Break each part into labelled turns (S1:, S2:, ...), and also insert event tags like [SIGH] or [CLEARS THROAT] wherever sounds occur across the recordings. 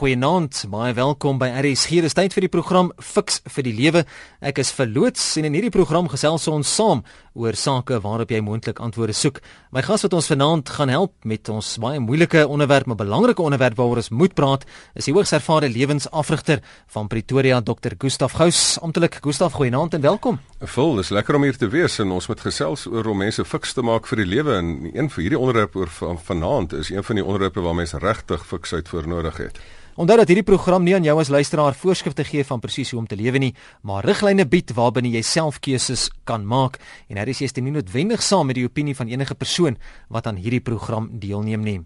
S1: Goeienaand, baie welkom by RSG. Dis tyd vir die program Fix vir die Lewe. Ek is verloots en in hierdie program gesels ons saam oor sake waarop jy moontlik antwoorde soek. My gas wat ons vanaand gaan help met ons baie moeilike onderwerp, maar belangrike onderwerp waaroor ons moet praat, is die hoogs ervare lewensafrigter van Pretoria, Dr. Gustaf Gous. Amptelik Gustaf, goeienaand en welkom.
S2: Vol, dis lekker om hier te wees en ons moet gesels oor om mense fiks te maak vir die lewe en een vir hierdie onderwerp oor van, vanaand is een van die onderwerpe waar mense regtig fiksheid voor nodig het.
S1: Onthou dat hierdie program nie aan jou as luisteraar voorskrifte gee van presies hoe om te lewe nie, maar riglyne bied waarbinne jy self keuses kan maak en hier is jy nie noodwendig saam met die opinie van enige persoon wat aan hierdie program deelneem nie.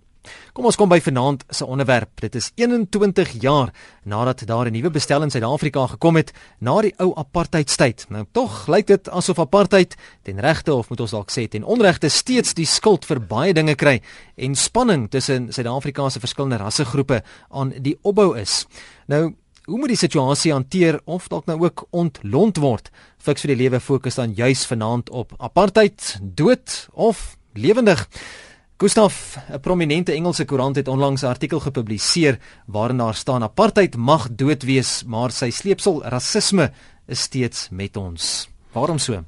S1: Kom ons kom by vanaand se onderwerp. Dit is 21 jaar nadat daar 'n nuwe bestel in Suid-Afrika gekom het na die ou apartheidstyd. Nou tog lyk dit asof apartheid ten regte of moet ons dalk sê ten onregte steeds die skuld vir baie dinge kry en spanning tussen Suid-Afrika se verskillende rassegroepe aan die opbou is. Nou Hoe moet die situasie hanteer of dalk nou ook ontlont word? Fiks vir die lewe fokus dan juis vanaand op apartheid, dood of lewendig. Gustaf, 'n prominente Engelse koerant het onlangs 'n artikel gepubliseer waarin daar staan apartheid mag dood wees, maar sy sleepsel rasisme is steeds met ons. Waarom so?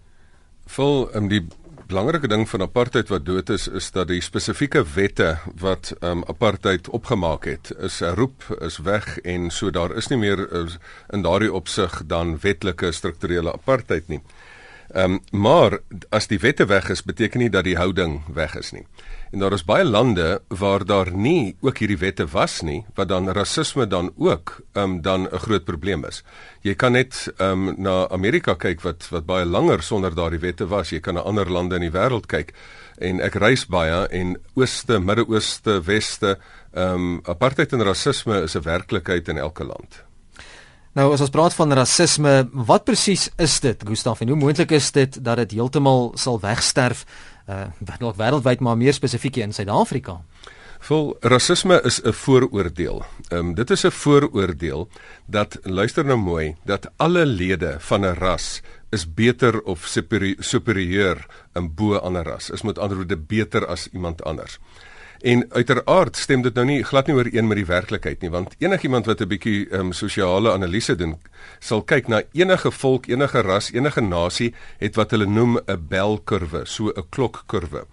S2: Vol um, die belangrike ding van apartheid wat dood is is dat die spesifieke wette wat um, apartheid opgemaak het, is 'n roep is weg en so daar is nie meer is, in daardie opsig dan wetlike strukturele apartheid nie. Ehm um, maar as die wette weg is, beteken nie dat die houding weg is nie. En daar is baie lande waar daar nie ook hierdie wette was nie, wat dan rasisme dan ook ehm um, dan 'n groot probleem is. Jy kan net ehm um, na Amerika kyk wat wat baie langer sonder daardie wette was. Jy kan na ander lande in die wêreld kyk. En ek reis baie en ooste, Midde-Ooste, Weste, ehm um, apartheid en rasisme is 'n werklikheid in elke land.
S1: Nou as ons praat van rasisme, wat presies is dit, Gustaf? En hoe moontlik is dit dat dit heeltemal sal wegsterf? Uh dalk wêreldwyd maar meer spesifiek in Suid-Afrika.
S2: Vol rasisme is 'n vooroordeel. Ehm um, dit is 'n vooroordeel dat luister nou mooi dat alle lede van 'n ras is beter of superieur in bo ander ras. Is met ander woorde beter as iemand anders. En uiteraard stem dit nou nie glad nie ooreen met die werklikheid nie, want enigiemand wat 'n bietjie um, sosiale analise doen, sal kyk na enige volk, enige ras, enige nasie het wat hulle noem 'n belkurwe, so 'n klokkurwe.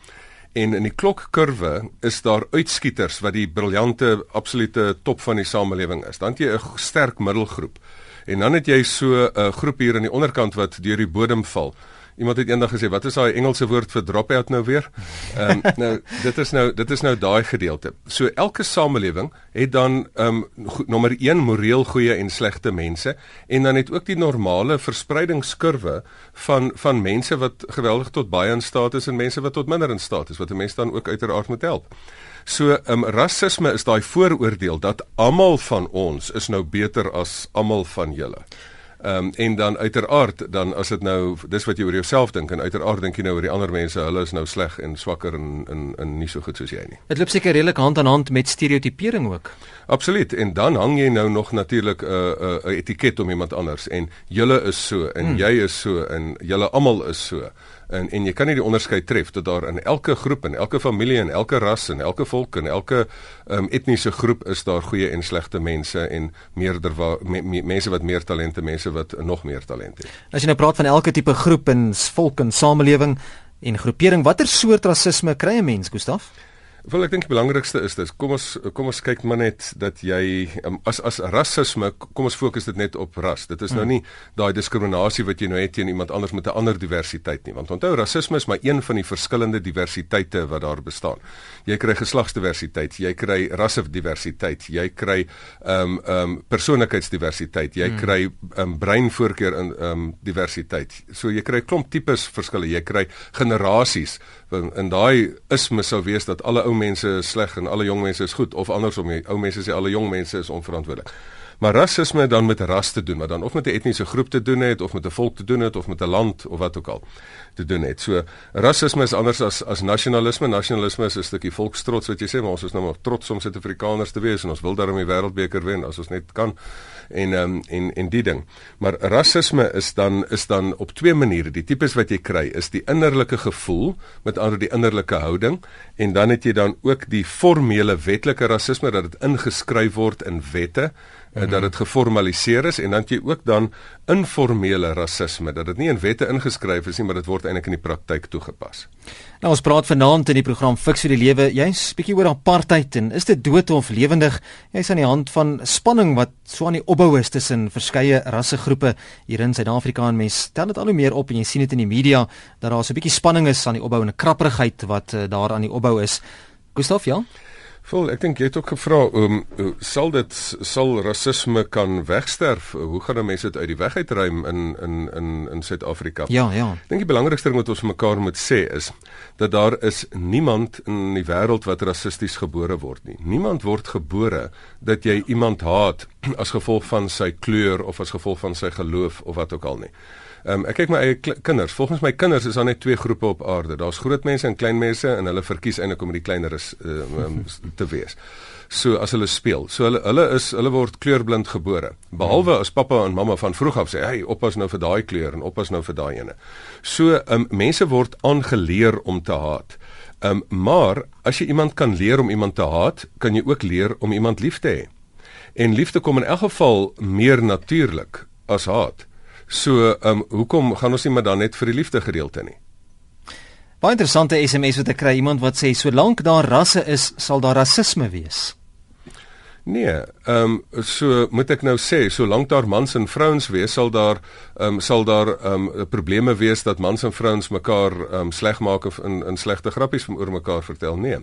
S2: En in die klokkurwe is daar uitskieters wat die briljante absolute top van die samelewing is. Dan het jy 'n sterk middelgroep. En dan het jy so 'n groep hier aan die onderkant wat deur die bodem val. Iemand het eendag gesê, wat is daai Engelse woord vir drop out nou weer? Ehm um, [LAUGHS] nou dit is nou dit is nou daai gedeelte. So elke samelewing het dan ehm um, nommer 1 moreel goeie en slegte mense en dan het ook die normale verspreidingskurwe van van mense wat geweldig tot baie in staat is en mense wat tot minder in staat is wat 'n mens dan ook uiteraard moet help. So ehm um, rasisme is daai vooroordeel dat almal van ons is nou beter as almal van julle. Ehm um, en dan uiteraard dan as dit nou dis wat jy oor jouself dink en uiteraard dink jy nou oor die ander mense, hulle is nou sleg en swakker en en en nie so goed soos jy nie.
S1: Dit loop seker redelik hand aan hand met stereotipering ook.
S2: Absoluut. En dan hang jy nou nog natuurlik 'n uh, 'n uh, etiket om iemand anders en julle is so en hmm. jy is so en julle almal is so en en jy kan nie die onderskeid tref dat daar in elke groep en elke familie en elke ras en elke volk en elke um, etniese groep is daar goeie en slegte mense en meerder me, me, mense wat meer talente mense wat nog meer talente het.
S1: As jy nou praat van elke tipe groep en volk en samelewing en groepering, watter soort rasisme kry 'n mens, Gustaf?
S2: Wel ek dink die belangrikste is dis kom ons kom ons kyk maar net dat jy um, as as rasisme kom ons fokus dit net op ras. Dit is nou hmm. nie daai diskriminasie wat jy nou het teen iemand anders met 'n ander diversiteit nie. Want onthou rasisme is maar een van die verskillende diversiteite wat daar bestaan. Jy kry geslagsdiversiteit, jy kry rassediversiteit, jy kry ehm um, ehm um, persoonlikheidsdiversiteit, jy hmm. kry ehm um, breinvoorkeur in ehm um, diversiteit. So jy kry klomp tipes verskille, jy kry generasies. In, in daai isme sou wees dat alle ou mense is sleg en alle jong mense is goed of andersom ou mense sê alle jong mense is onverantwoordelik. Maar rasisme dan met ras te doen, wat dan of met 'n etniese groep te doen het of met 'n volk te doen het of met 'n land of wat ook al te doen het. So rasisme is anders as as nasionalisme. Nasionalisme is 'n stukkie volkstrots wat jy sê, maar ons is nou maar trots om Suid-Afrikaners te wees en ons wil daarmee die wêreldbeker wen as ons net kan en um, en en die ding. Maar rasisme is dan is dan op twee maniere. Die tipes wat jy kry is die innerlike gevoel met ander die innerlike houding en dan het jy dan ook die formele wetlike rasisme dat dit ingeskryf word in wette -hmm. dat dit geformaliseer is en dan jy ook dan informele rasisme dat dit nie in wette ingeskryf is nie maar dit word eintlik in die praktyk toegepas.
S1: Nou ons praat vanaand in die program Fix vir die lewe jy's bietjie oor apartheid en is dit dood of lewendig? Jy's aan die hand van spanning wat so aan die opbou is tussen verskeie rassegroepe hier in Suid-Afrika en mense stel dit al hoe meer op en jy sien dit in die media dat daar so 'n bietjie spanning is aan die opbou en 'n krapperigheid wat uh, daar aan die opbou is. Gustaf, ja?
S2: Vol, ek dink jy het ook gevra um, sal dit sal rasisme kan wegsterf? Hoe gaan mense dit uit die weg uitruim in in in in Suid-Afrika?
S1: Ja, ja.
S2: Ek dink die belangrikste ding wat ons vir mekaar moet sê is dat daar is niemand in die wêreld wat rassisties gebore word nie. Niemand word gebore dat jy iemand haat as gevolg van sy kleur of as gevolg van sy geloof of wat ook al nie. Ehm um, ek kyk my eie kinders. Volgens my kinders is daar net twee groepe op aarde. Daar's groot mense en klein mense en hulle verkies eintlik om die kleineres um, um, te wees. So as hulle speel. So hulle hulle is hulle word kleurblind gebore. Behalwe as pappa en mamma van vroeg af sê, "Hey, oppas nou vir daai kleur en oppas nou vir daai ene." So ehm um, mense word aangeleer om te haat. Ehm um, maar as jy iemand kan leer om iemand te haat, kan jy ook leer om iemand lief te hê. En liefde kom in elk geval meer natuurlik as haat. So, ehm um, hoekom gaan ons nie maar dan net vir die liefde gedeelte nie?
S1: Baie interessante SMS wat ek kry iemand wat sê solank daar rasse is, sal daar rasisme wees.
S2: Nee, ehm um, so moet ek nou sê, solank daar mans en vrouens wees, sal daar ehm um, sal daar ehm um, probleme wees dat mans en vrouens mekaar ehm um, sleg maak of in in slegte grappies van oor mekaar vertel. Nee.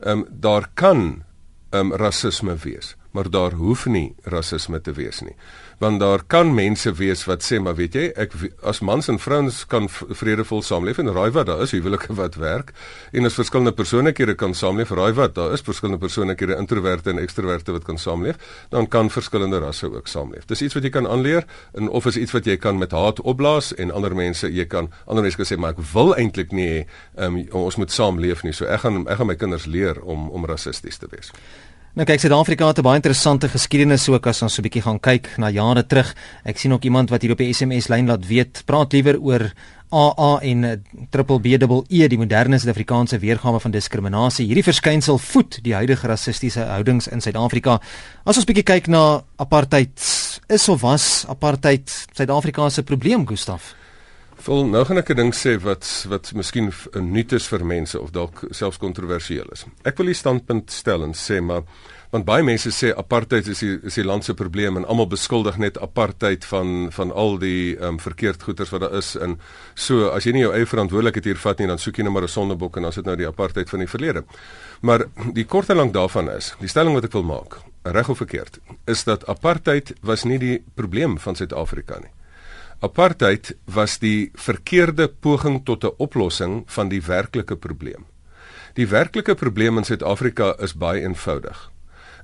S2: Ehm um, daar kan ehm um, rasisme wees, maar daar hoef nie rasisme te wees nie want daar kan mense wees wat sê maar weet jy ek as mans en vrouens kan vredevol saamleef en raai wat daar is huwelike wat werk en as verskillende persoonlikhede kan saamleef raai wat daar is verskillende persoonlikhede introverte en ekstroverte wat kan saamleef dan kan verskillende rasse ook saamleef. Dis iets wat jy kan aanleer en of is iets wat jy kan met haat opblaas en ander mense jy kan ander mense kan sê maar ek wil eintlik nie um, ons moet saamleef nie. So ek gaan ek gaan my kinders leer om om rassisties te wees
S1: Nou kyk Suid-Afrika het 'n baie interessante geskiedenis ook as ons so 'n bietjie gaan kyk na jare terug. Ek sien ook iemand wat hier op die SMS lyn laat weet, praat liewer oor AA en eh, triple BEE die moderne Suid-Afrikaanse weergawe van diskriminasie. Hierdie verskynsel voed die huidige rassistiese houdings in Suid-Afrika. As ons bietjie kyk na apartheid, is of was apartheid Suid-Afrika se probleem, Gustaf?
S2: Vol nou gaan ek 'n ding sê wat wat miskien 'n nuut is vir mense of dalk selfs kontroversieel is. Ek wil die standpunt stel en sê maar want baie mense sê apartheid is die is die land se probleem en almal beskuldig net apartheid van van al die um, verkeerd goeters wat daar is en so as jy nie jou eie verantwoordelikheid hier vat nie dan soek jy net maar 'n sondebok en dan sit nou die apartheid van die verlede. Maar die kort en lank daarvan is, die stelling wat ek wil maak, reg of verkeerd, is dat apartheid was nie die probleem van Suid-Afrika nie. Apartheid was die verkeerde poging tot 'n oplossing van die werklike probleem. Die werklike probleem in Suid-Afrika is baie eenvoudig.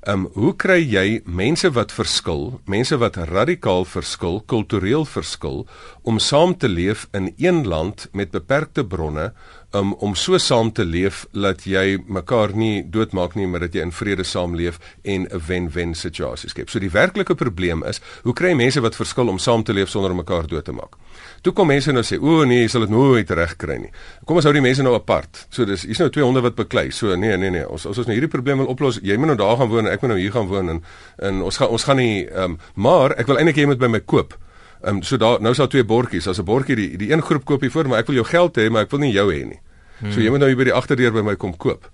S2: Ehm um, hoe kry jy mense wat verskil, mense wat radikaal verskil, kultureel verskil om saam te leef in een land met beperkte bronne um, om so saam te leef dat jy mekaar nie doodmaak nie, maar dat jy in vrede saamleef en 'n wen-wen situasie skep. So die werklike probleem is, hoe kry mense wat verskil om saam te leef sonder om mekaar dood te maak? Toe kom mense nou sê, "O nee, jy sal dit nooit regkry nie." Kom ons hou die mense nou apart. So dis hier's nou twee honde wat beklei. So nee, nee, nee. Ons as ons nou hierdie probleem wil oplos, jy moet nou daar gaan woon en ek moet nou hier gaan woon en en ons gaan ons gaan nie ehm um, maar ek wil eintlik hê jy moet by my koop. Ehm um, so daar nou is daar twee bordjies. As 'n bordjie die die een groep koop hier voor, maar ek wil jou geld hê, maar ek wil nie jou hê nie. Hmm. So jy moet nou hier by die agterdeur by my kom koop.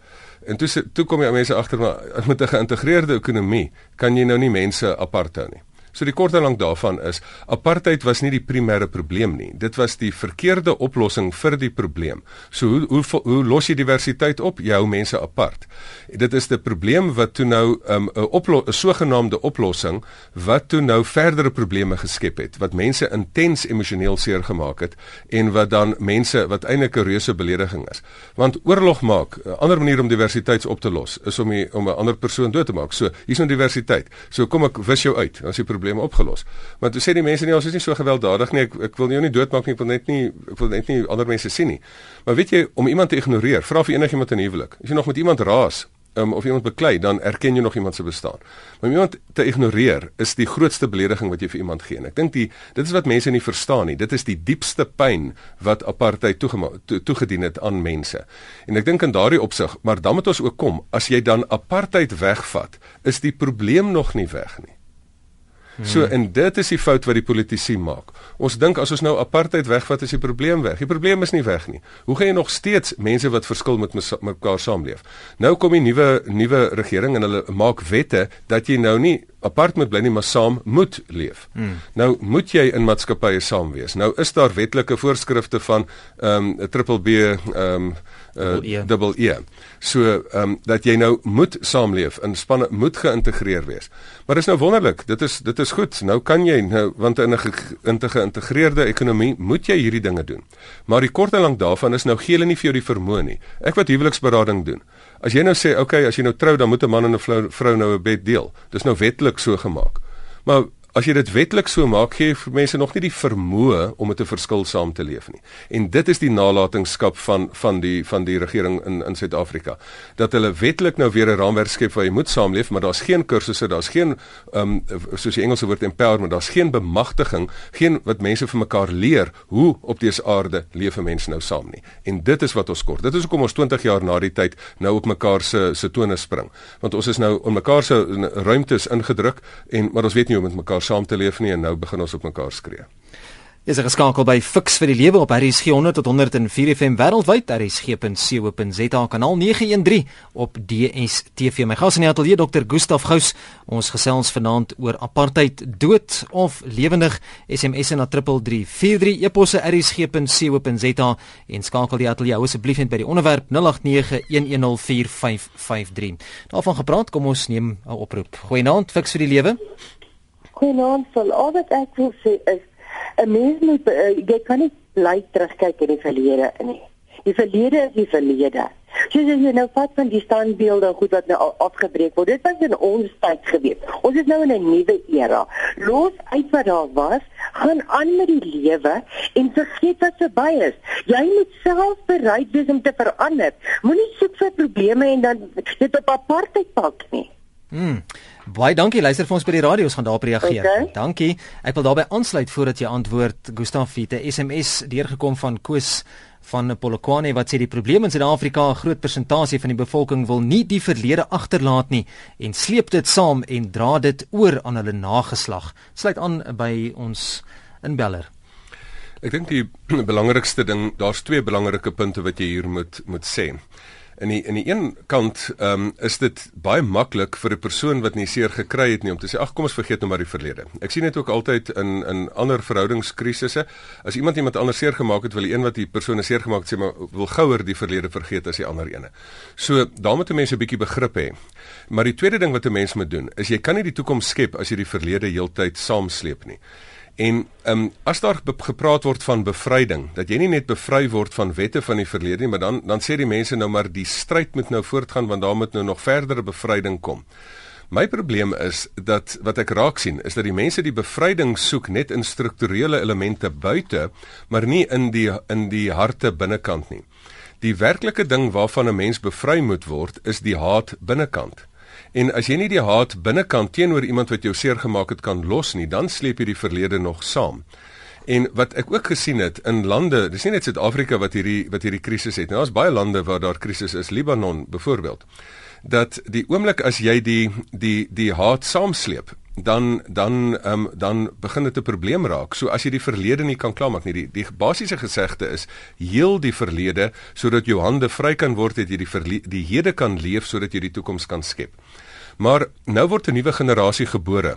S2: En toe toe kom jy mense agter maar met 'n geïntegreerde ekonomie kan jy nou nie mense apart hou nie. So die kort en lank daarvan is apartheid was nie die primêre probleem nie. Dit was die verkeerde oplossing vir die probleem. So hoe hoe hoe los jy diversiteit op? Jy hou mense apart. Dit is 'n probleem wat toe nou 'n um, 'n sogenaamde oplossing wat toe nou verdere probleme geskep het wat mense intens emosioneel seer gemaak het en wat dan mense wat eintlik 'n reuse belediging is. Want oorlog maak 'n ander manier om diversiteit op te los is om die, om 'n ander persoon dood te maak. So hier's nou diversiteit. So kom ek wis jou uit, is die probleme opgelos. Maar toe sê die mense nie ons is nie so gewelddadig nie. Ek ek wil jou nie doodmaak nie. Ek wil net nie ek wil net nie ander mense sien nie. Maar weet jy om iemand te ignoreer, vra vir enigiemand in huwelik. As jy nog met iemand raas, um, of iemand beklei, dan erken jy nog iemand se bestaan. Maar om iemand te ignoreer is die grootste belediging wat jy vir iemand gee. En ek dink die dit is wat mense nie verstaan nie. Dit is die diepste pyn wat apartheid toegedien to, het aan mense. En ek dink in daardie opsig, maar dan moet ons ook kom, as jy dan apartheid wegvat, is die probleem nog nie weg nie. So en dit is die fout wat die politici maak. Ons dink as ons nou apartheid wegvat is die probleem weg. Die probleem is nie weg nie. Hoe gaan jy nog steeds mense wat verskil met mekaar saamleef? Nou kom die nuwe nuwe regering en hulle maak wette dat jy nou nie apart moet bly nie maar saam moet leef. Hmm. Nou moet jy in maatskappye saam wees. Nou is daar wetlike voorskrifte van ehm um, triple B ehm um, uh, dubbel E. So ehm um, dat jy nou moet saamleef in spanne moet geïntegreer wees. Maar dis nou wonderlik. Dit is dit is goed. Nou kan jy nou want in 'n geïntegreerde ekonomie moet jy hierdie dinge doen. Maar die kort en lank daarvan is nou gee hulle nie vir jou die vermoë nie. Ek wat huweliksberading doen. As jy nou sê, "Oké, okay, as jy nou trou, dan moet 'n man en 'n vrou nou 'n bed deel." Dis nou wettelik so gemaak. Maar As jy dit wetlik so maak, gee jy mense nog nie die vermoë om met 'n verskil saam te leef nie. En dit is die nalatenskap van van die van die regering in in Suid-Afrika. Dat hulle wetlik nou weer 'n raamwerk skep waar jy moet saamleef, maar daar's geen kursusse, daar's geen ehm um, soos die Engelse woord empowerment, daar's geen bemagtiging, geen wat mense vir mekaar leer hoe op dese aarde leef mense nou saam nie. En dit is wat ons kort. Dit is hoekom ons 20 jaar na die tyd nou op mekaar se se tone spring. Want ons is nou in mekaar se ruimtes ingedruk en maar ons weet nie hoe om met mekaar saam te leef nie en nou begin ons op mekaar skree.
S1: Is er geskakel by Fix vir die lewe op RSG 100 tot 104 FM wêreldwyd rsg.co.za kanaal 913 op DStv. My gas in die ateljee Dr. Gustaf Gous. Ons gesels vanaand oor apartheid, dood of lewendig. SMS na 3343 eposse rsg.co.za en skakel die ateljee asseblief net by die onderwerp 0891104553. Daarvan gepraat, kom ons neem 'n oproep. Goeienaand, Fix vir die lewe.
S3: Goeienaand, sal al wat ek wil sê is 'n mens moet uh, jy kan nie bly terugkyk in die verlede nie. Die verlede is die verlede. Soos jy nou vat van die standbeelde goed wat nou afgebreek word. Dit was in ons tyd gewees. Ons is nou in 'n nuwe era. Los uit wat daar was, gaan aan met die lewe en vergeet wat verby is. Jy moet self bereid wees om te verander. Moenie soek vir probleme en dan dit op apartheid pak nie.
S1: Mm. Baie dankie. Luister vir ons by die radio. Ons gaan daarop reageer. Okay. Dankie. Ek wil daarbey aansluit voordat jy antwoord. Gustaf het 'n SMS deurgekom van Koos van Polokwane wat sê die probleem in Suid-Afrika 'n groot persentasie van die bevolking wil nie die verlede agterlaat nie en sleep dit saam en dra dit oor aan hulle nageslag. Sluit aan by ons inbeller.
S2: Ek dink die [CLEARS THROAT] belangrikste ding, daar's twee belangrike punte wat jy hier moet moet sê. In die in die een kant ehm um, is dit baie maklik vir 'n persoon wat nie seer gekry het nie om te sê ag kom ons vergeet nou maar die verlede. Ek sien dit ook altyd in in ander verhoudingskrisisse. As iemand iemand anders seer gemaak het, wil die een wat die persoon seer gemaak het sê maar wil gouer die verlede vergeet as die ander ene. So daar moet mense 'n bietjie begrip hê. Maar die tweede ding wat 'n mens moet doen is jy kan nie die toekoms skep as jy die verlede heeltyd saamsleep nie. En ehm um, as daar gepraat word van bevryding, dat jy nie net bevry word van wette van die verlede nie, maar dan dan sê die mense nou maar die stryd moet nou voortgaan want daar moet nou nog verdere bevryding kom. My probleem is dat wat ek raak sien is dat die mense die bevryding soek net in strukturele elemente buite, maar nie in die in die harte binnekant nie. Die werklike ding waarvan 'n mens bevry moet word, is die haat binnekant. En as jy nie die haat binnekant teenoor iemand wat jou seer gemaak het kan los nie, dan sleep jy die verlede nog saam. En wat ek ook gesien het in lande, dis nie net Suid-Afrika wat hierdie wat hierdie krisis het nie. Daar's baie lande waar daar krisis is, Libanon byvoorbeeld. Dat die oomblik as jy die die die haat saamsleep, dan dan um, dan begin dit 'n probleem raak. So as jy die verlede nie kan klaarmaak nie, die die basiese gesegde is heel die verlede sodat jou hande vry kan word dat jy die die hede kan leef sodat jy die toekoms kan skep. Maar nou word 'n nuwe generasie gebore.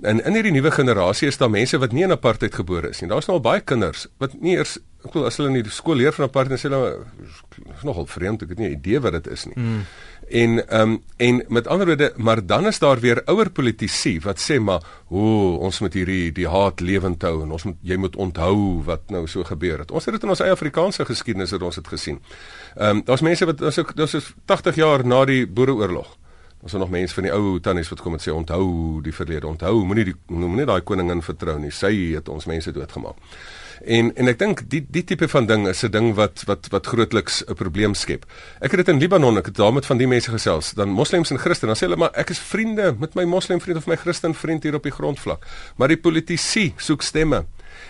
S2: En in hierdie nuwe generasie is daar mense wat nie in apartheid gebore is nie. Daar's nou al baie kinders wat nie eers ek bedoel as hulle in die skool leer van apartheid sê hulle is nogal vreemd, ek het nie 'n idee wat dit is nie. Mm. En ehm um, en met ander woorde, maar dan is daar weer ouer politici wat sê maar, "O, ons moet hierdie die haat lewend hou en ons moet jy moet onthou wat nou so gebeur het." Ons het dit in ons eie Afrikaanse geskiedenis het ons dit gesien. Ehm um, daar's mense wat daar's ook daar's 80 jaar na die Boereoorlog. Ons het nog mense van die ou tannies wat kom en sê onthou die verlede, onthou, moenie die moenie daai koningin vertrou nie. Sy het ons mense doodgemaak. En en ek dink die die tipe van ding is 'n ding wat wat wat grootliks 'n probleem skep. Ek het dit in Libanon, ek het daar met van die mense gesels, dan moslems en Christene, dan sê hulle maar ek is vriende met my moslim vriend of my Christen vriend hier op die grondvlak. Maar die politici soek stemme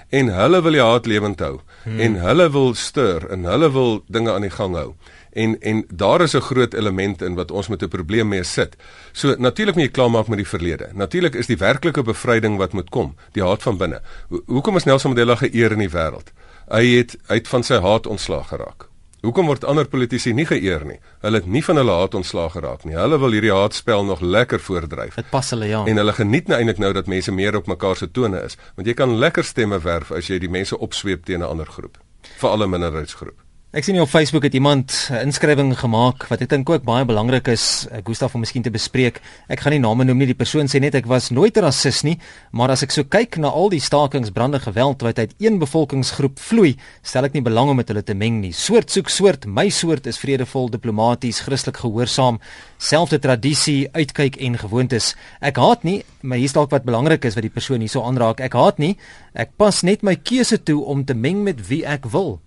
S2: en hulle wil die haat lewend hou hmm. en hulle wil stuur en hulle wil dinge aan die gang hou en en daar is 'n groot element in wat ons met 'n probleem mee sit. So natuurlik moet jy klaarmaak met die verlede. Natuurlik is die werklike bevryding wat moet kom, die haat van binne. Ho hoekom is Nelson Mandela geëer in die wêreld? Hy het uit van sy haat ontslaag geraak. Hoekom word ander politici nie geëer nie? Hulle het nie van hulle haat ontslaag geraak nie. Hulle wil hierdie haatspel nog lekker voordryf.
S1: Dit pas hulle ja.
S2: En hulle geniet nou eintlik nou dat mense meer op mekaar se tone is, want jy kan lekker stemme werf as jy die mense opsweep teen 'n ander groep, veral 'n minderheidsgroep.
S1: Ek sien op Facebook het iemand 'n inskrywing gemaak wat ek dink ook baie belangrik is, eh, Gustaf om miskien te bespreek. Ek gaan nie name noem nie, die persoon sê net ek was nooit 'n rassis nie, maar as ek so kyk na al die stakings, brande, geweld wat uit een bevolkingsgroep vloei, stel ek nie belang om met hulle te meng nie. Soort soek soort, my soort is vredevol, diplomaties, Christelik gehoorsaam, selfde tradisie, uitkyk en gewoontes. Ek haat nie, maar hier's dalk wat belangrik is wat die persoon hierso aanraak. Ek haat nie, ek pas net my keuse toe om te meng met wie ek wil.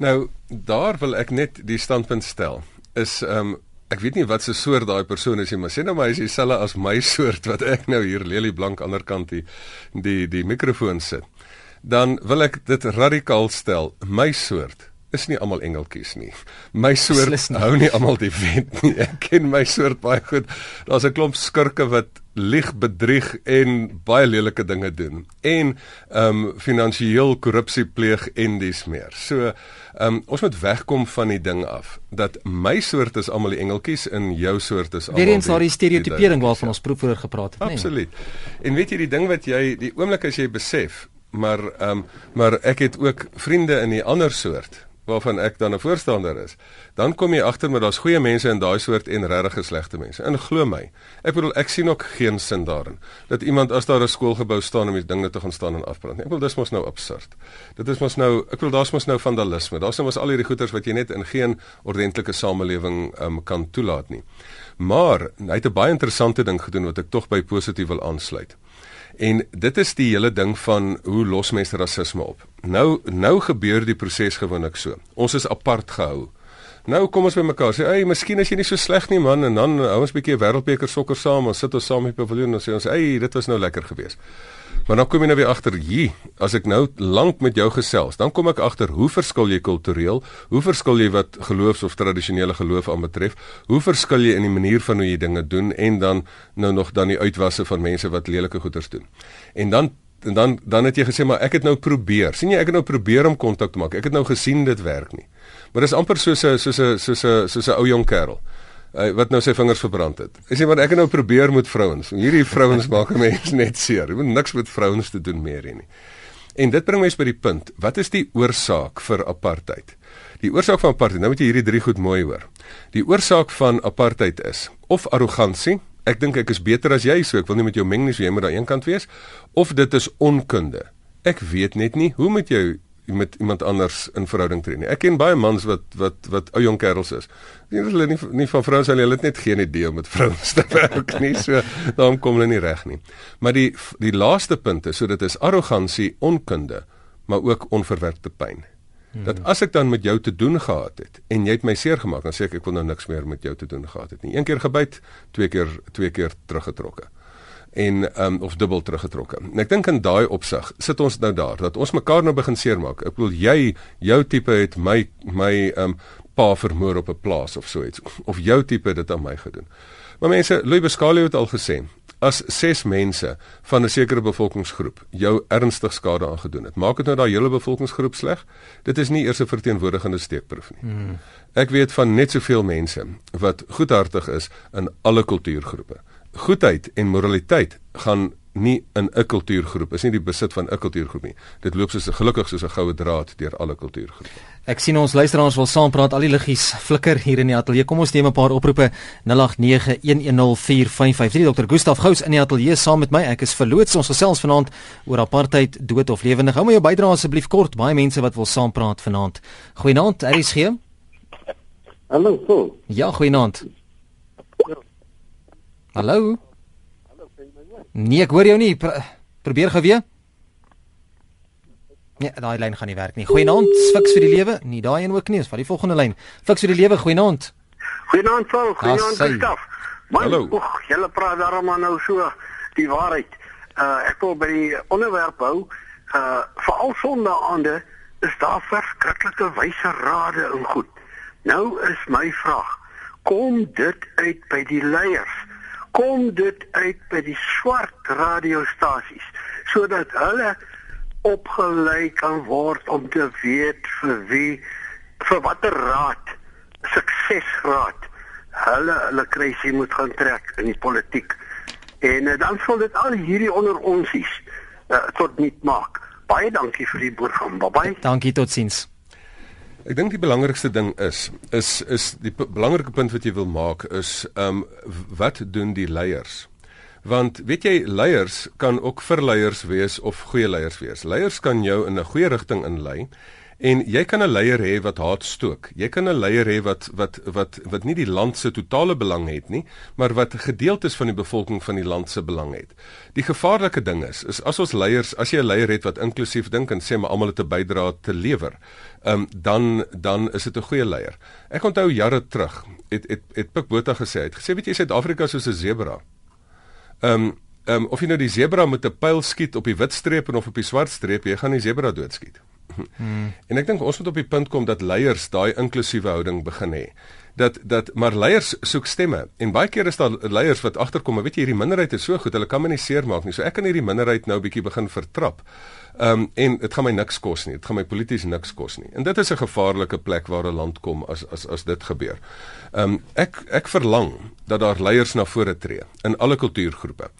S2: Nou, daar wil ek net die standpunt stel. Is ehm um, ek weet nie wat se soort daai persoon is nie, maar sê nou maar hy is dieselfde as my [LAUGHS] soort wat ek nou hier lelie blank aan die ander kant die die die mikrofoon sit. Dan wil ek dit radikaal stel. My soort is nie almal engeltjies nie. My soort nie. hou nie almal die wet nie. Ek ken my soort baie goed. Daar's 'n klomp skurke wat lieg, bedrieg en baie lelike dinge doen en ehm um, finansiëel korrupsie pleeg en dis meer. So ehm um, ons moet wegkom van die ding af dat my soort is almal die engeltjies en jou soort is almal
S1: Weer eens daai stereotipering waarvan ons vroeër gepraat het,
S2: nee. Absoluut. En weet jy die ding wat jy die oomblik as jy besef, maar ehm um, maar ek het ook vriende in die ander soort waarvan ek dan 'n voorstander is, dan kom jy agter met daar's goeie mense in daai soort en regtig slegte mense. En glo my, ek bedoel ek sien ook geen sin daarin dat iemand as daar 'n skoolgebou staan om die dinge te gaan staan en afbrand nie. Ek bedoel dis mos nou absurd. Dit is mos nou, ek bedoel daar's mos nou vandalisme. Daar's nou mos al hierdie goeters wat jy net in geen ordentlike samelewing um, kan toelaat nie. Maar hy het 'n baie interessante ding gedoen wat ek tog by positief wil aansluit. En dit is die hele ding van hoe los mense rasisme op. Nou nou gebeur die proses gewoonlik so. Ons is apart gehou. Nou kom ons by mekaar sê, "Ey, miskien is jy nie so sleg nie man." En dan hou ons 'n bietjie wêreldbeker sokker saam, ons sit ons saam op die paviljoen en sê ons, "Ey, dit was nou lekker geweest." Maar dan kom jy nou weer agter, "Jie, as ek nou lank met jou gesels, dan kom ek agter hoe verskil jy kultureel, hoe verskil jy wat geloofs of tradisionele geloof aanbetref, hoe verskil jy in die manier van hoe jy dinge doen en dan nou nog dan die uitwasse van mense wat lelike goeders doen." En dan en dan dan het jy gesê maar ek het nou probeer. sien jy ek het nou probeer om kontak te maak. Ek het nou gesien dit werk nie. Maar dis amper soos 'n soos 'n soos 'n soos 'n ou jong kerel. Uh, wat nou sy vingers verbrand het. Ek sê maar ek het nou probeer met vrouens. Hierdie vrouens maak 'n mens net seer. Jy moet niks met vrouens te doen meer hê nie. En dit bring my by die punt. Wat is die oorsaak vir apartheid? Die oorsaak van apartheid, nou moet jy hierdie drie goed mooi hoor. Die oorsaak van apartheid is of arrogansie, ek dink ek is beter as jy, so ek wil nie met jou meng nie, so jy moet daar eenkant wees, of dit is onkunde. Ek weet net nie hoe met jou met iemand anders in verhouding tree nie. Ek ken baie mans wat wat wat ou jong kerels is. Nie hulle nie nie van vrouens hulle het net geen idee om met vrouens te [LAUGHS] werk nie. So daarom kom hulle nie reg nie. Maar die die laaste punt is so dit is arrogansie, onkunde, maar ook onverwerkte pyn. Hmm. Dat as ek dan met jou te doen gehad het en jy het my seer gemaak, dan sê ek ek wil nou niks meer met jou te doen gehad het nie. Een keer gebyt, twee keer twee keer teruggetrokke. En ehm um, of dubbel teruggetrokke. En ek dink in daai opsig sit ons nou daar dat ons mekaar nou begin seermaak. Ek bedoel jy jou tipe het my my ehm um, pa vermoor op 'n plaas of so iets of jou tipe het dit aan my gedoen. Maar mense, Louis Bescalie het al gesê, as ses mense van 'n sekere bevolkingsgroep jou ernstig skade aangedoen het, maak dit nou daai hele bevolkingsgroep sleg? Dit is nie eers 'n verteenwoordigende steekproef nie. Hmm. Ek weet van net soveel mense wat goedhartig is in alle kultuurgroepe goedheid en moraliteit gaan nie in 'n kultuurgroep is nie die besit van 'n kultuurgroep nie. Dit loop soos 'n gelukkig soos 'n goue draad deur alle kultuurgroepe.
S1: Ek sien ons luisteraars wil saampraat, al die liggies flikker hier in die ateljee. Kom ons neem 'n paar oproepe 0891104553. Dr. Gustaf Gous in die ateljee saam met my. Ek is verloots ons gesels vanaand oor apartheid, dood of lewendig. Hou my jou bydrae asseblief kort. Baie mense wat wil saampraat vanaand. Goeienaand, RSG.
S4: Hallo, so.
S1: Ja, goeienaand. Hallo. Nee, ek hoor jou nie. Pro probeer gou weer. Nee, daai lyn gaan nie werk nie. Goeienaand, fiks vir die lewe. Nee, daai een ook nie. Vat die volgende lyn. Fiks vir die lewe. Goeienaand.
S4: Goeienaand, Paul. Goeienaand,
S1: sy.
S4: Gustaf.
S2: Hallo.
S4: oeg, julle praat daarom nou so die waarheid. Uh ek wil by die onderwerp hou. Uh veral sondaande is daar verskriklike wyse rade en goed. Nou is my vraag, kom dit uit by die leiers? Kom dit uit by die swart radiostasies sodat hulle opgelei kan word om te weet vir wie vir watter raad suksesraad hulle hulle kruisie moet gaan trek in die politiek. En uh, dan sal dit al hierdie onder onsies uh, tot nut maak. Baie dankie vir die program. Bye bye.
S1: Dankie totsiens.
S2: Ek dink die belangrikste ding is is is die belangrike punt wat jy wil maak is ehm um, wat doen die leiers? Want weet jy leiers kan ook verleiers wees of goeie leiers wees. Leiers kan jou in 'n goeie rigting inlei en jy kan 'n leier hê wat haat stook. Jy kan 'n leier hê wat wat wat wat nie die land se totale belang het nie, maar wat gedeeltes van die bevolking van die land se belang het. Die gevaarlike ding is is as ons leiers, as jy 'n leier het wat inklusief dink en sê maar almal het 'n bydrae te lewer, um, dan dan is dit 'n goeie leier. Ek onthou jare terug het het het Pik Botha gesê, hy het gesê weet jy Suid-Afrika soos 'n sebra. Ehm um, ehm um, of jy nou die sebra met 'n pyl skiet op die wit streep en of op die swart streep, jy gaan die sebra doodskiet. Hmm. En ek dink ons moet op die punt kom dat leiers daai inklusiewe houding begin hê. Dat dat maar leiers soek stemme en baie keer is daar leiers wat agterkom, maar weet jy hierdie minderheid is so goed, hulle kan my nie seermaak nie. So ek kan hierdie minderheid nou bietjie begin vertrap. Ehm um, en dit gaan my niks kos nie. Dit gaan my polities niks kos nie. En dit is 'n gevaarlike plek waar 'n land kom as as as dit gebeur. Ehm um, ek ek verlang dat daar leiers na vore tree in alle kultuurgroepe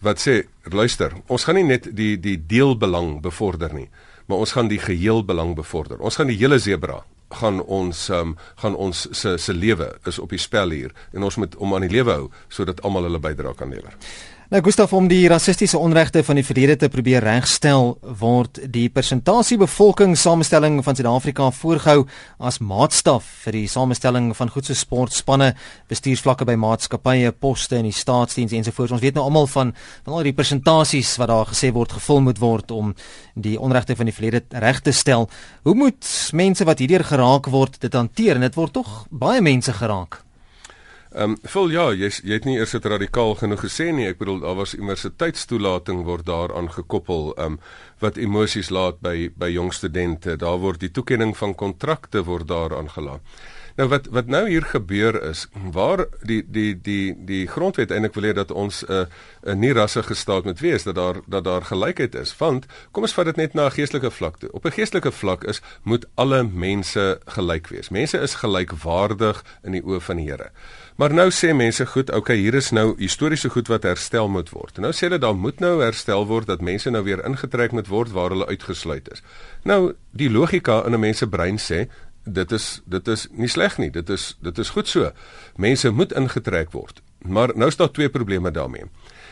S2: wat sê luister, ons gaan nie net die die deelbelang bevorder nie, maar ons gaan die geheel belang bevorder. Ons gaan die hele sebra gaan ons um, gaan ons se se lewe is op die spel hier en ons moet om aan die lewe hou sodat almal hulle bydrae kan lewer.
S1: Nou Gustaf om die rassistiese onregte van die verlede te probeer regstel word die persentasie bevolkingssamestelling van Suid-Afrika voorgehou as maatstaf vir die samestelling van goed so sportspanne, bestuursvlakke by maatskappye, poste in die staatsdiens ensovoorts. Ons weet nou almal van van al die persentasies wat daar gesê word gevul moet word om die onregte van die verlede reg te stel. Hoe moet mense wat hierdeur geraak word dit hanteer en dit word tog baie mense geraak?
S2: Ehm um, vol ja, jy jy het nie eers dit radikaal genoeg gesê nie. Ek bedoel daar was universiteitstoelating word daaraan gekoppel, ehm um, wat emosies laat by by jong studente. Daar word die toekenning van kontrakte word daaraan gelaat. Nou wat wat nou hier gebeur is waar die die die die grondwet eintlik wil hê dat ons 'n uh, 'n nie rassige staat moet wees dat daar dat daar gelykheid is want kom ons vat dit net na 'n geestelike vlak toe. Op 'n geestelike vlak is moet alle mense gelyk wees. Mense is gelykwaardig in die oë van die Here. Maar nou sê mense goed, okay, hier is nou historiese goed wat herstel moet word. Nou sê hulle daar moet nou herstel word dat mense nou weer ingetrek moet word waar hulle uitgesluit is. Nou die logika in 'n mens se brein sê dit is dit is nie sleg nie. Dit is dit is goed so. Mense moet ingetrek word. Maar nou is daar twee probleme daarmee.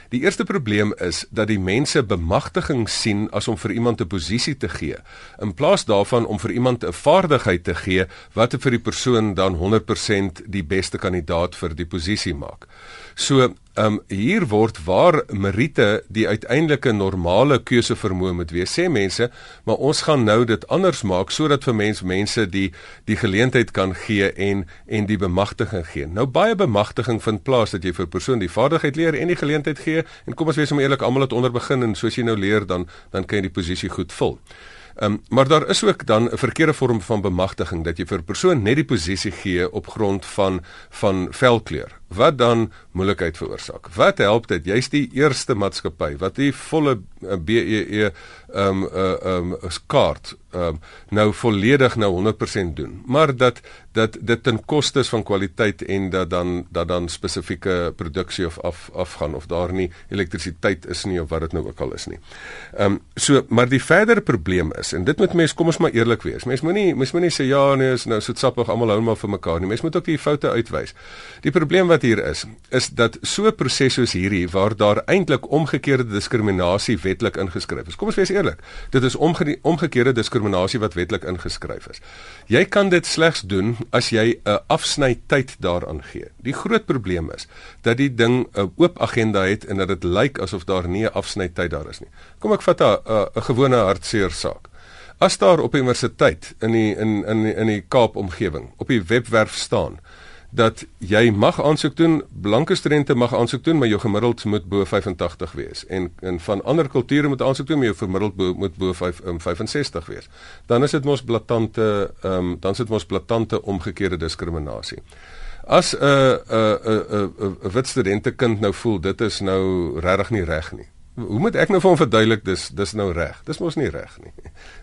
S2: Die eerste probleem is dat die mense bemagtiging sien as om vir iemand 'n posisie te gee, in plaas daarvan om vir iemand 'n vaardigheid te gee wat vir die persoon dan 100% die beste kandidaat vir die posisie maak. So, um hier word waar meriete die uiteindelike normale keuse vermoë moet wees. Sê mense, maar ons gaan nou dit anders maak sodat vir mense mense die die geleentheid kan gee en en die bemagtiging gee. Nou baie bemagtiging vind plaas dat jy vir persoon die vaardigheid leer en die geleentheid gee en kom ons wees om eerlik, almal het onder begin en soos jy nou leer dan dan kan jy die posisie goed vul. Ehm um, maar daar is ook dan 'n verkeerde vorm van bemagtiging dat jy vir 'n persoon net die posisie gee op grond van van velkleur wat dan moeilikheid veroorsaak. Wat help dit? Jy's die eerste maatskappy wat die volle uh, BEE ehm um, uh, um, kaart ehm um, nou volledig nou 100% doen. Maar dat dat dit ten koste van kwaliteit en dat dan dat dan spesifieke produksie of af afgaan of daar nie elektrisiteit is nie of wat dit nou ook al is nie. Ehm um, so maar die verdere probleem is en dit moet mense kom ons maar eerlik wees. Mense moenie mense moenie sê ja nee is nou soetsappig almal hou maar vir mekaar nie. Mense moet ook die foute uitwys. Die probleem wat hier is is dat so 'n proses soos hierdie waar daar eintlik omgekeerde diskriminasie wetlik ingeskryf is. Kom ons wees eerlik. Dit is omge omgekeerde diskriminasie wat wetlik ingeskryf is. Jy kan dit slegs doen as jy 'n afsnytyd daaraan gee. Die groot probleem is dat die ding 'n oop agenda het en dat dit lyk asof daar nie 'n afsnytyd daar is nie. Kom ek vat 'n gewone hartseer saak. As daar op universiteit in die in in in die Kaap omgewing op die webwerf staan dat jy mag aansoek doen, blanke studente mag aansoek doen, maar jou gemiddeld moet bo 85 wees en en van ander kulture moet aansoek doen, maar jou gemiddeld bo, moet bo 5 um, 65 wees. Dan is dit mos blaatante ehm um, dan is dit mos blaatante omgekeerde diskriminasie. As 'n 'n 'n 'n wit studente kind nou voel dit is nou regtig nie reg nie. Hoe moet ek nou vir hom verduidelik dis dis nou reg? Dis mos nie reg nie.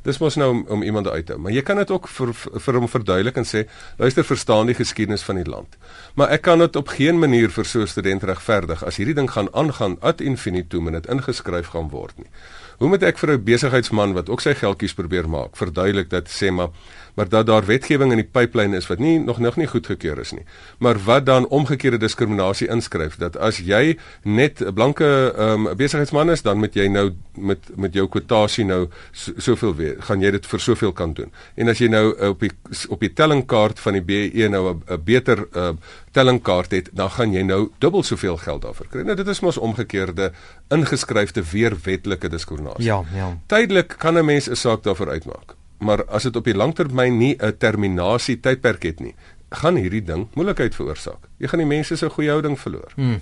S2: Dis mos nou om, om iemand uit te hou. Maar jy kan dit ook vir vir hom verduidelik en sê, luister, verstaan die geskiedenis van die land. Maar ek kan dit op geen manier vir so 'n student regverdig as hierdie ding gaan aangaan ad infinitum en dit ingeskryf gaan word nie. Hoe moet ek vir 'n besigheidsman wat ook sy geldjies probeer maak, verduidelik dat sê maar maar dat daar wetgewing in die pipeline is wat nie nog nog nie goedgekeur is nie. Maar wat dan omgekeerde diskriminasie inskryf dat as jy net 'n blanke um, besigheidsman is, dan moet jy nou met met jou kwotasie nou soveel so weer, gaan jy dit vir soveel kan doen. En as jy nou op die op die tellingkaart van die BEE nou 'n beter uh, tellingkaart het, dan gaan jy nou dubbel soveel geld daarvoor kry. Nou dit is mos omgekeerde ingeskryfde weer wetlike diskriminasie.
S1: Ja, ja.
S2: Tydelik kan 'n mens 'n saak daarvoor uitmaak maar as dit op die langtermyn nie 'n terminasie tydperk het nie, gaan hierdie ding moeilikheid veroorsaak. Jy gaan die mense se goeie houding verloor.
S1: Hmm.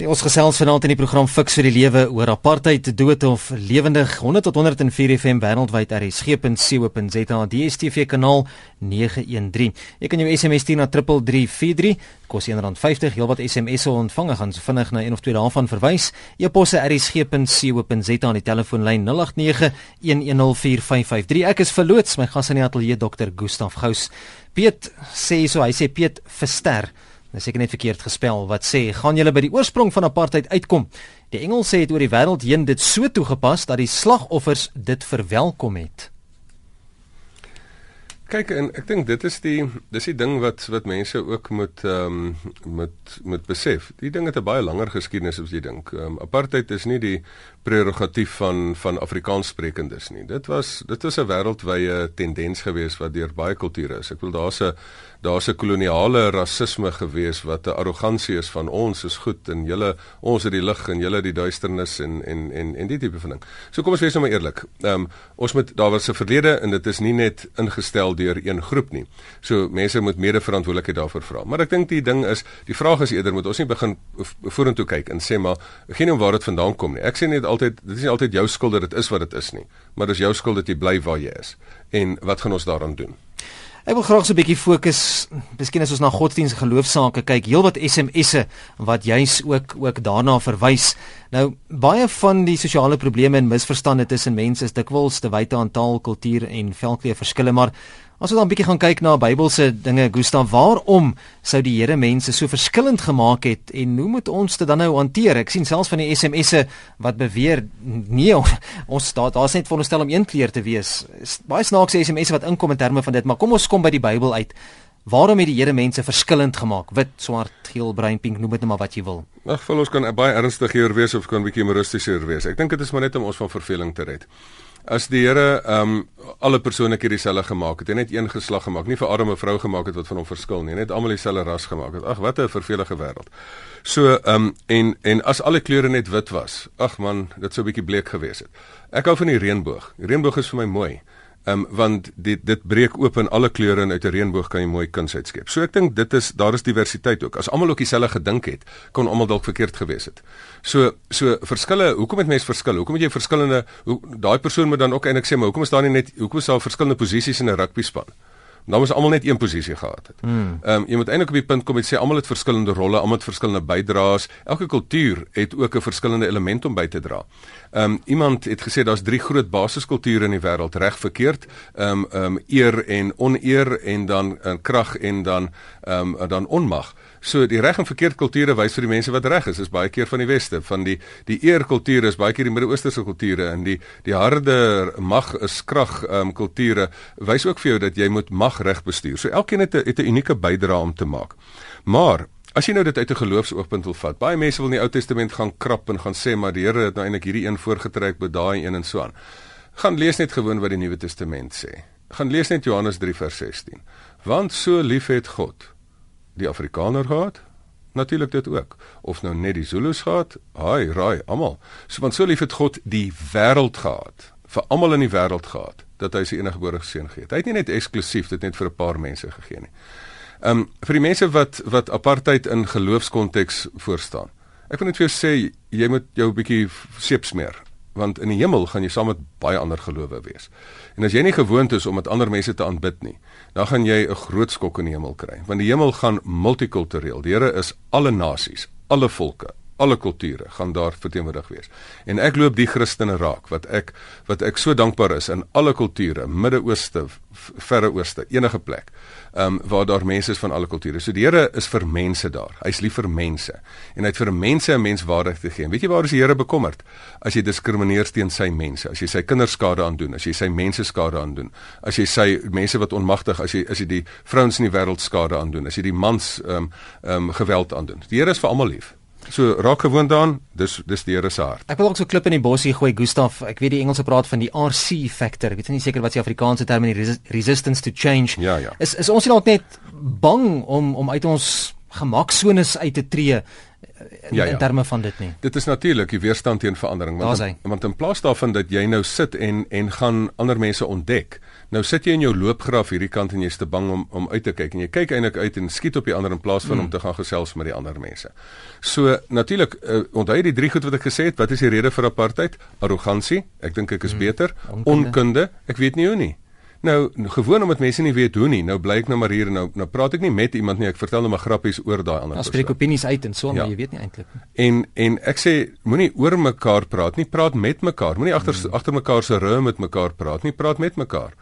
S1: Ons gesels vanaand in die program Fix vir die Lewe oor apartheid, dood of lewendig 100 tot 104 FM wêreldwyd rsg.co.za DStv kanaal 913. Jy kan jou SMS stuur na 3343 kos R1.50 heelwat SMS'e ontvang gaan so vinnig na een of twee daarvan verwys. E-posse rsg.co.za aan die telefoonlyn 0891104553. Ek is verloots my gas in die ateljee Dr. Gustaf Gous. Piet sê so hy sê Piet verster Dis seker net verkeerd gespel wat sê gaan julle by die oorsprong van apartheid uitkom. Die Engels sê dit oor die wêreld heen dit so toegepas dat die slagoffers dit verwelkom het.
S2: Kyk en ek dink dit is die dis die ding wat wat mense ook moet ehm um, moet moet besef. Die ding het 'n baie langer geskiedenis as jy dink. Ehm um, apartheid is nie die prerogatief van van Afrikaanssprekendes nie. Dit was dit was 'n wêreldwye tendens geweest wat deur baie kulture is. Ek wil daar's 'n daar's 'n koloniale rasisme gewees wat 'n arrogansie is van ons is goed en julle ons het die lig en julle die duisternis en en en en die tipe van ding. So kom ons wees nou maar eerlik. Ehm um, ons moet daar was 'n verlede en dit is nie net ingestel deur een groep nie. So mense moet mede-verantwoordelikheid daarvoor vra. Maar ek dink die ding is, die vraag is eerder moet ons nie begin vorentoe kyk en sê maar geen om waar dit vandaan kom nie. Ek sê net altyd dit is nie altyd jou skuld dat dit is wat dit is nie, maar dis jou skuld dat jy bly waar jy is. En wat gaan ons daaraan doen?
S1: Ek wil graag so 'n bietjie fokus, miskien as ons na godsdienst geloofsaake kyk, heelwat SMS'e wat juis ook ook daarna verwys. Nou baie van die sosiale probleme en misverstande tussen mense is dikwels te wyte aan taal, kultuur en velkleur verskille, maar As ons dan 'n bietjie gaan kyk na Bybelse dinge, Gustav, waarom sou die Here mense so verskillend gemaak het en hoe moet ons dit dan nou hanteer? Ek sien selfs van die SMS'e wat beweer nee, [LAUGHS] ons daar daar's net veronderstel om een kleur te wees. Baie snaakse SMS'e wat inkom in terme van dit, maar kom ons kom by die Bybel uit. Waarom het die Here mense verskillend gemaak? Wit, swart, geel, bruin, pink, noem dit net maar wat jy wil.
S2: Ag, vir ons kan baie ernstiger wees of kan 'n bietjie humoristischer wees. Ek dink dit is maar net om ons van verveling te red as die Here ehm um, alle persone keer dieselfde gemaak het, en net een geslag gemaak, nie vir Adam 'n vrou gemaak het wat van hom verskil nie, net almal dieselfde ras gemaak het. Ag, wat 'n vervelige wêreld. So ehm um, en en as alle kleure net wit was, ag man, dit sou 'n bietjie bleek gewees het. Ek hou van die reënboog. Die reënboog is vir my mooi. Ehm um, want dit dit breek oop in alle kleure en uit 'n reënboog kan jy mooi kuns uitskep. So ek dink dit is daar is diversiteit ook. As almal ook dieselfde gedink het, kon almal dalk verkeerd gewees het. So so verskille, hoekom het mense verskil? Hoekom het jy verskillende hoe daai persoon moet dan ook eintlik sê maar hoekom is daar nie net hoekom is daar verskillende posisies in 'n rugby span? Dan moes almal net een posisie gehad het.
S1: Hmm.
S2: Ehm um, jy moet eintlik op die punt kom en sê almal het verskillende rolle, almal het verskillende bydraes. Elke kultuur het ook 'n verskillende element om by te dra. Um, iemand het gesê daar's drie groot basiskulture in die wêreld, reg verkeerd, um, um, eer en oneer en dan uh, krag en dan um, dan onmag. So die reg en verkeerd kulture wys vir die mense wat reg is, is baie keer van die weste, van die die eer kulture is baie keer die Midde-Oosterse kulture en die die harde mag is krag um, kulture wys ook vir jou dat jy moet mag reg bestuur. So elkeen het 'n het 'n unieke bydrae om te maak. Maar As jy nou dit uit 'n geloofsoogpunt wil vat, baie mense wil in die Ou Testament gaan krap en gaan sê maar die Here het nou eintlik hierdie een voorgetrek by daai een en so aan. Gaan lees net gewoon wat die Nuwe Testament sê. Gaan lees net Johannes 3 vers 16. Want so lief het God die Afrikaner gehad, natuurlik dit ook. Of nou net die Zulus gehad, haai, raai, almal. So want so lief het God die wêreld gehad, vir almal in die wêreld gehad dat hy sy enige gebore seun gegee het. Hy het nie net eksklusief dit net vir 'n paar mense gegee nie. Ehm um, vir die mense wat wat apartheid in geloofskonteks voorstaan. Ek wil net vir jou sê jy moet jou 'n bietjie seep smeer want in die hemel gaan jy saam met baie ander gelowe wees. En as jy nie gewoond is om met ander mense te aanbid nie, dan gaan jy 'n groot skok in die hemel kry. Want die hemel gaan multikultureel. Die Here is alle nasies, alle volke, alle kulture gaan daar verteenwoordig wees. En ek loop die Christene raak wat ek wat ek so dankbaar is in alle kulture, Midde-Ooste, Verre Ooste, enige plek. Ehm um, waar daar mense is van alle kulture. So die Here is vir mense daar. Hy's lief vir mense en hy het vir mense 'n menswaardig te gee. Weet jy waar is die Here bekommerd? As jy diskrimineer teen sy mense, as jy sy kinders skade aandoen, as jy sy mense skade aandoen, as jy sy mense wat onmagtig, as jy as jy die vrouens in die wêreld skade aandoen, as jy die mans ehm um, ehm um, geweld aandoen. Die Here is vir almal lief. So raak gewoond daaraan, dis dis die Here se hart.
S1: Ek wil ook so klip in die bosie gooi Gustaf. Ek weet die Engelse praat van die RC factor. Ek weet nie seker wat die Afrikaanse term is, res resistance to change.
S2: Ja, ja.
S1: Is is ons nie dalk net bang om om uit ons gemaksones uit te tree in,
S2: Ja, ja.
S1: in terme van dit nie?
S2: Dit is natuurlik die weerstand teen verandering want
S1: hy.
S2: want in plaas daarvan dat jy nou sit en en gaan ander mense ontdek. Nou sit jy in jou loopgraaf hierdie kant en jy's te bang om om uit te kyk en jy kyk eintlik uit en skiet op die ander in plaas van
S1: Hmm.
S2: om te gaan gesels met die ander mense. So natuurlik uh, onthou jy die drie goed wat ek gesê het, wat is die rede vir apartheid? Arrogansie, ek dink ek is beter.
S1: Hmm. Onkunde.
S2: Onkunde, ek weet nie hoe nie. Nou gewoon omdat mense nie weet hoe nie. Nou bly ek nou maar hier en nou nou praat ek nie met iemand nie. Ek vertel nou maar grappies oor daai ander
S1: Ons spreek opinies uit en so,
S2: Ja.
S1: maar jy weet nie eintlik nie.
S2: En en ek sê moenie oor mekaar praat nie, praat met mekaar. Moenie agter
S1: Hmm.
S2: agter mekaar se rug met mekaar praat nie, praat met mekaar.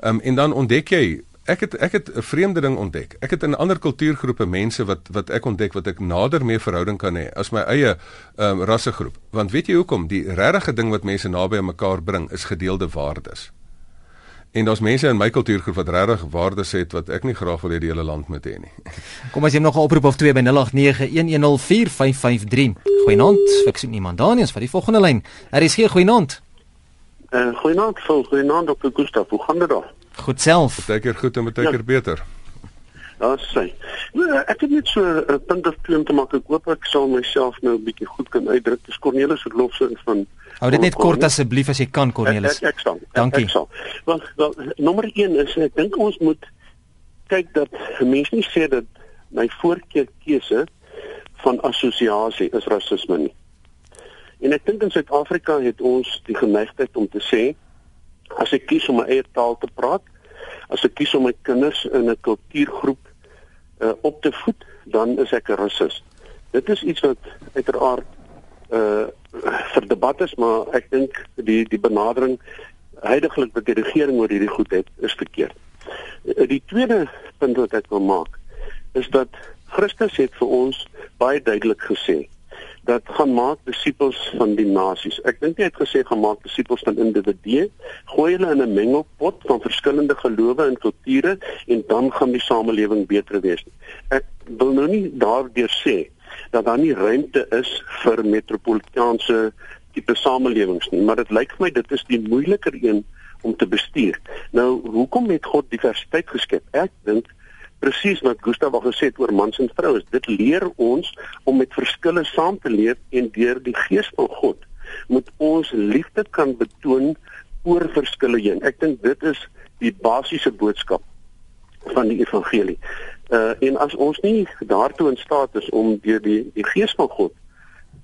S2: Ehm um, en dan ontdek jy ek het ek het 'n vreemde ding ontdek. Ek het in ander kultuurgroepe mense wat wat ek ontdek wat ek nader mee verhouding kan hê as my eie ehm um, rassegroep. Want weet jy hoekom? Die regte ding wat mense naby aan mekaar bring is gedeelde waardes. En daar's mense in my kultuurgroep wat regtig waardes het wat ek nie graag wil hê die hele land moet hê nie. [LAUGHS]
S1: Kom as jy nog 'n oproep of twee by 0891104553. Goeienaand, ek sien iemand daar nie, is vir die volgende lyn. Daar is hier goeienaand.
S5: Uh, goeienaand, Phil. Goeienaand, Dr. Gustaf. Hoe gaan dit daar?
S1: Goed self.
S2: Partykeer goed en partykeer
S5: Ja.
S2: beter.
S5: Ja, sê. Nou, ek het net so 'n punt of twee om te maak. Ek hoop ek sal myself nou 'n bietjie goed kan uitdruk. Dis Cornelis Verlofse van
S1: Hou dit net kort asseblief as jy kan Cornelis.
S5: Ek ek, ek sal. Ek,
S1: Dankie.
S5: Ek sal. Wel, wel, nommer 1 is ek dink ons moet kyk dat mense nie sê dat my voorkeurkeuse van assosiasie is rasisme nie. En ek dink in Suid-Afrika het ons die geneigtheid om te sê as ek kies om my eie taal te praat, as ek kies om my kinders in 'n kultuurgroep uh, op te voed, dan is ek 'n rasis. Dit is iets wat uiteraard uh vir debat is, maar ek dink die die benadering heidaglik wat die regering oor hierdie goed het, is verkeerd. Uh, Die tweede punt wat ek wil maak is dat Christus het vir ons baie duidelik gesê dat gaan maak disippels van die nasies. Ek dink hy het gesê gaan maak disippels van individue, gooi hulle in 'n mengelpot van verskillende gelowe en kulture en dan gaan die samelewing beter wees. Ek wil nou nie daardeur sê dat daar nie ruimte is vir metropolitaanse tipe samelewings nie, maar dit lyk vir my dit is die moeiliker een om te bestuur. Nou, hoekom het God diversiteit geskep? Ek dink presies wat Gustav al gesê het oor mans en vroue. Dit leer ons om met verskille saam te leef en deur die gees van God moet ons liefde kan betoon oor verskille heen. Ek dink dit is die basiese boodskap van die evangelie. Uh en as ons nie daartoe in staat is om deur die die gees van God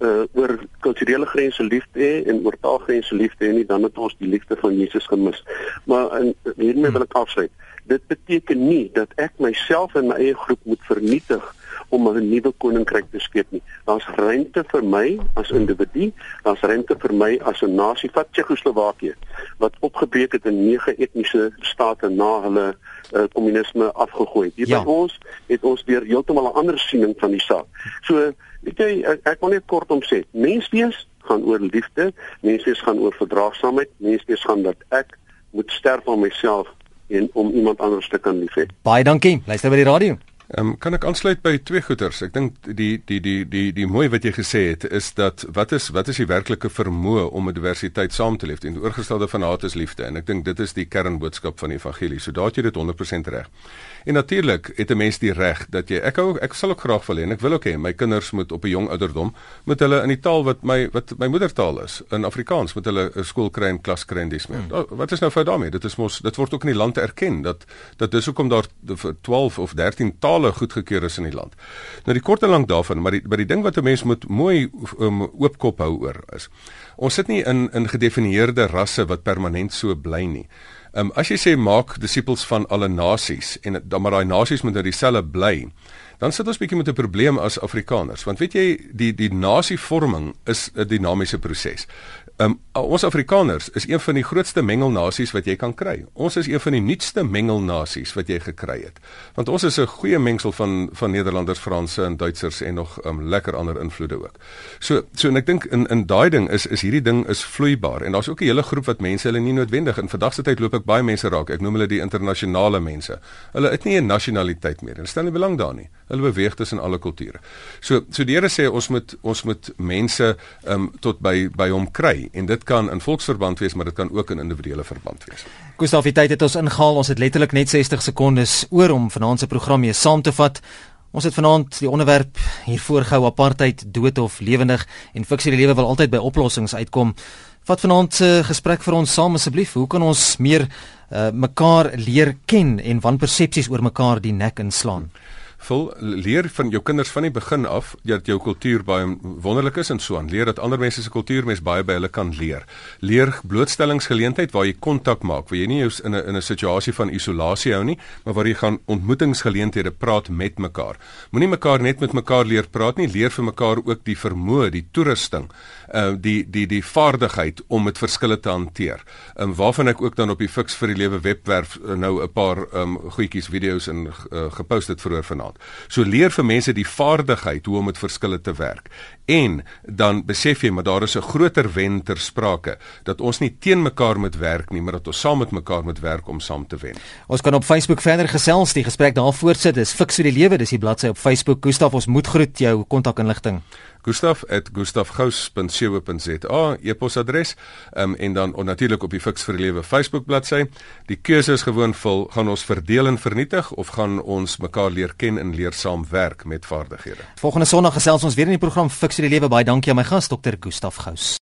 S5: uh oor kulturele grense lief te hê en oor taalgrense lief te hê nie, dan het ons die liefde van Jesus gemis. Maar in hiermee wil ek afsluit. Dit beteken nie dat ek myself en my eie groep moet vernietig om 'n nuwe koninkryk te skep nie. Daar's ruimte vir my as individu, daar's ruimte vir my as 'n nasie wat Tsjechoslowakië wat opgebreek het in nege etniese state na hulle uh, kommunisme afgegooi. Hier ja. by ons het ons weer heeltemal 'n ander siening van die saak. So, weet jy, ek, ek wil net kortom sê, menswees gaan oor liefde, menswees gaan oor verdraagsaamheid, menswees gaan dat ek moet sterf aan myself en om iemand anders te kan liefhê.
S1: Baie dankie. Luister by die radio.
S2: Ehm um, kan ek aansluit by twee goeters. Ek dink die die die die die mooi wat jy gesê het is dat wat is wat is die werklike vermoë om 'n diversiteit saam te leef en oorgestelde van haat is liefde en ek dink dit is die kernboodskap van die evangelie. So daar het jy dit 100% reg. En natuurlik het 'n mens die reg dat jy ek hou ek sal ook graag wil hê en ek wil ook hê my kinders moet op 'n jong ouderdom moet hulle in die taal wat my wat my moedertaal is in Afrikaans moet hulle 'n skool kry en klas kry en dis meer. Hmm. Wat is nou fout daarmee? Dit is mos dit word ook in die land erken dat dat dis hoekom daar 12 of 13 tale goedgekeur is in die land. Nou die kort en lank daarvan, maar die maar die ding wat 'n mens moet mooi um, oopkop hou oor is ons sit nie in in gedefinieerde rasse wat permanent so bly nie. Ehm um, as jy sê maak disippels van alle nasies en dan maar daai nasies moet nou dieselfde bly, dan sit ons bietjie met 'n probleem as Afrikaners, want weet jy die die nasievorming is 'n dinamiese proses. Um, ons Afrikaners is een van die grootste mengelnasies wat jy kan kry. Ons is een van die nuutste mengelnasies wat jy gekry het. Want ons is 'n goeie mengsel van van Nederlanders, Franse en Duitsers en nog um, lekker ander invloede ook. So so en ek dink in in daai ding is is hierdie ding is vloeibaar en daar's ook 'n hele groep wat mense hulle nie noodwendig in vandag se tyd loop ek baie mense raak. Ek noem hulle die internasionale mense. Hulle het nie 'n nasionaliteit meer. Hulle stel nie belang daarin nie. Hulle beweeg tussen alle kulture. So so die Here sê ons moet ons moet mense um, tot by by hom kry en dit kan in volksverband wees, maar dit kan ook in individuele verband wees.
S1: Gustav, die tyd het ons ingehaal. Ons het letterlik net 60 sekondes oor om vanaand se program mee saam te vat. Ons het vanaand die onderwerp hier voorgehou apartheid dood of lewendig en fiksie die lewe wil altyd by oplossings uitkom. Vat vanaand se gesprek vir ons saam asseblief. Hoe kan ons meer uh, mekaar leer ken en wanpersepsies oor mekaar die nek inslaan? Hmm
S2: vul leer van jou kinders van die begin af dat jou kultuur baie wonderlik is en so aan. Leer dat ander mense se kultuur mens baie by hulle kan leer. Leer blootstellingsgeleentheid waar jy kontak maak. Waar jy nie in 'n in 'n situasie van isolasie hou nie maar waar jy gaan ontmoetingsgeleenthede praat met mekaar. Moenie mekaar net met mekaar leer praat nie. Leer vir mekaar ook die vermoë die toerusting uh, die die die vaardigheid om met verskille te hanteer um, waarvan ek ook dan op die Fix vir die Lewe webwerf uh, nou 'n paar um, goedjies video's in uh, gepost het vroeër vanaand. So leer vir mense die vaardigheid hoe om met verskille te werk. En dan besef jy maar daar is 'n groter wen ter sprake dat ons nie teen mekaar moet werk nie, maar dat ons saam met mekaar moet werk om saam te wen.
S1: Ons kan op Facebook verder gesels, die gesprek daar voortsit. Dis Fix vir die lewe, dis die bladsy op Facebook. Gustaf, ons moet groet jou kontakinligting.
S2: Gustaf@gustafgous.co.za e-posadres um, en dan natuurlik op die Fix vir die Lewe Facebook bladsy. Die keuse is gewoon vul, gaan ons verdeel en vernietig of gaan ons mekaar leer ken en leer saamwerk met vaardighede.
S1: Volgende Sondag gesels ons weer in die program Fix vir die Lewe. Baie dankie aan my gas Dr. Gustaf Gous.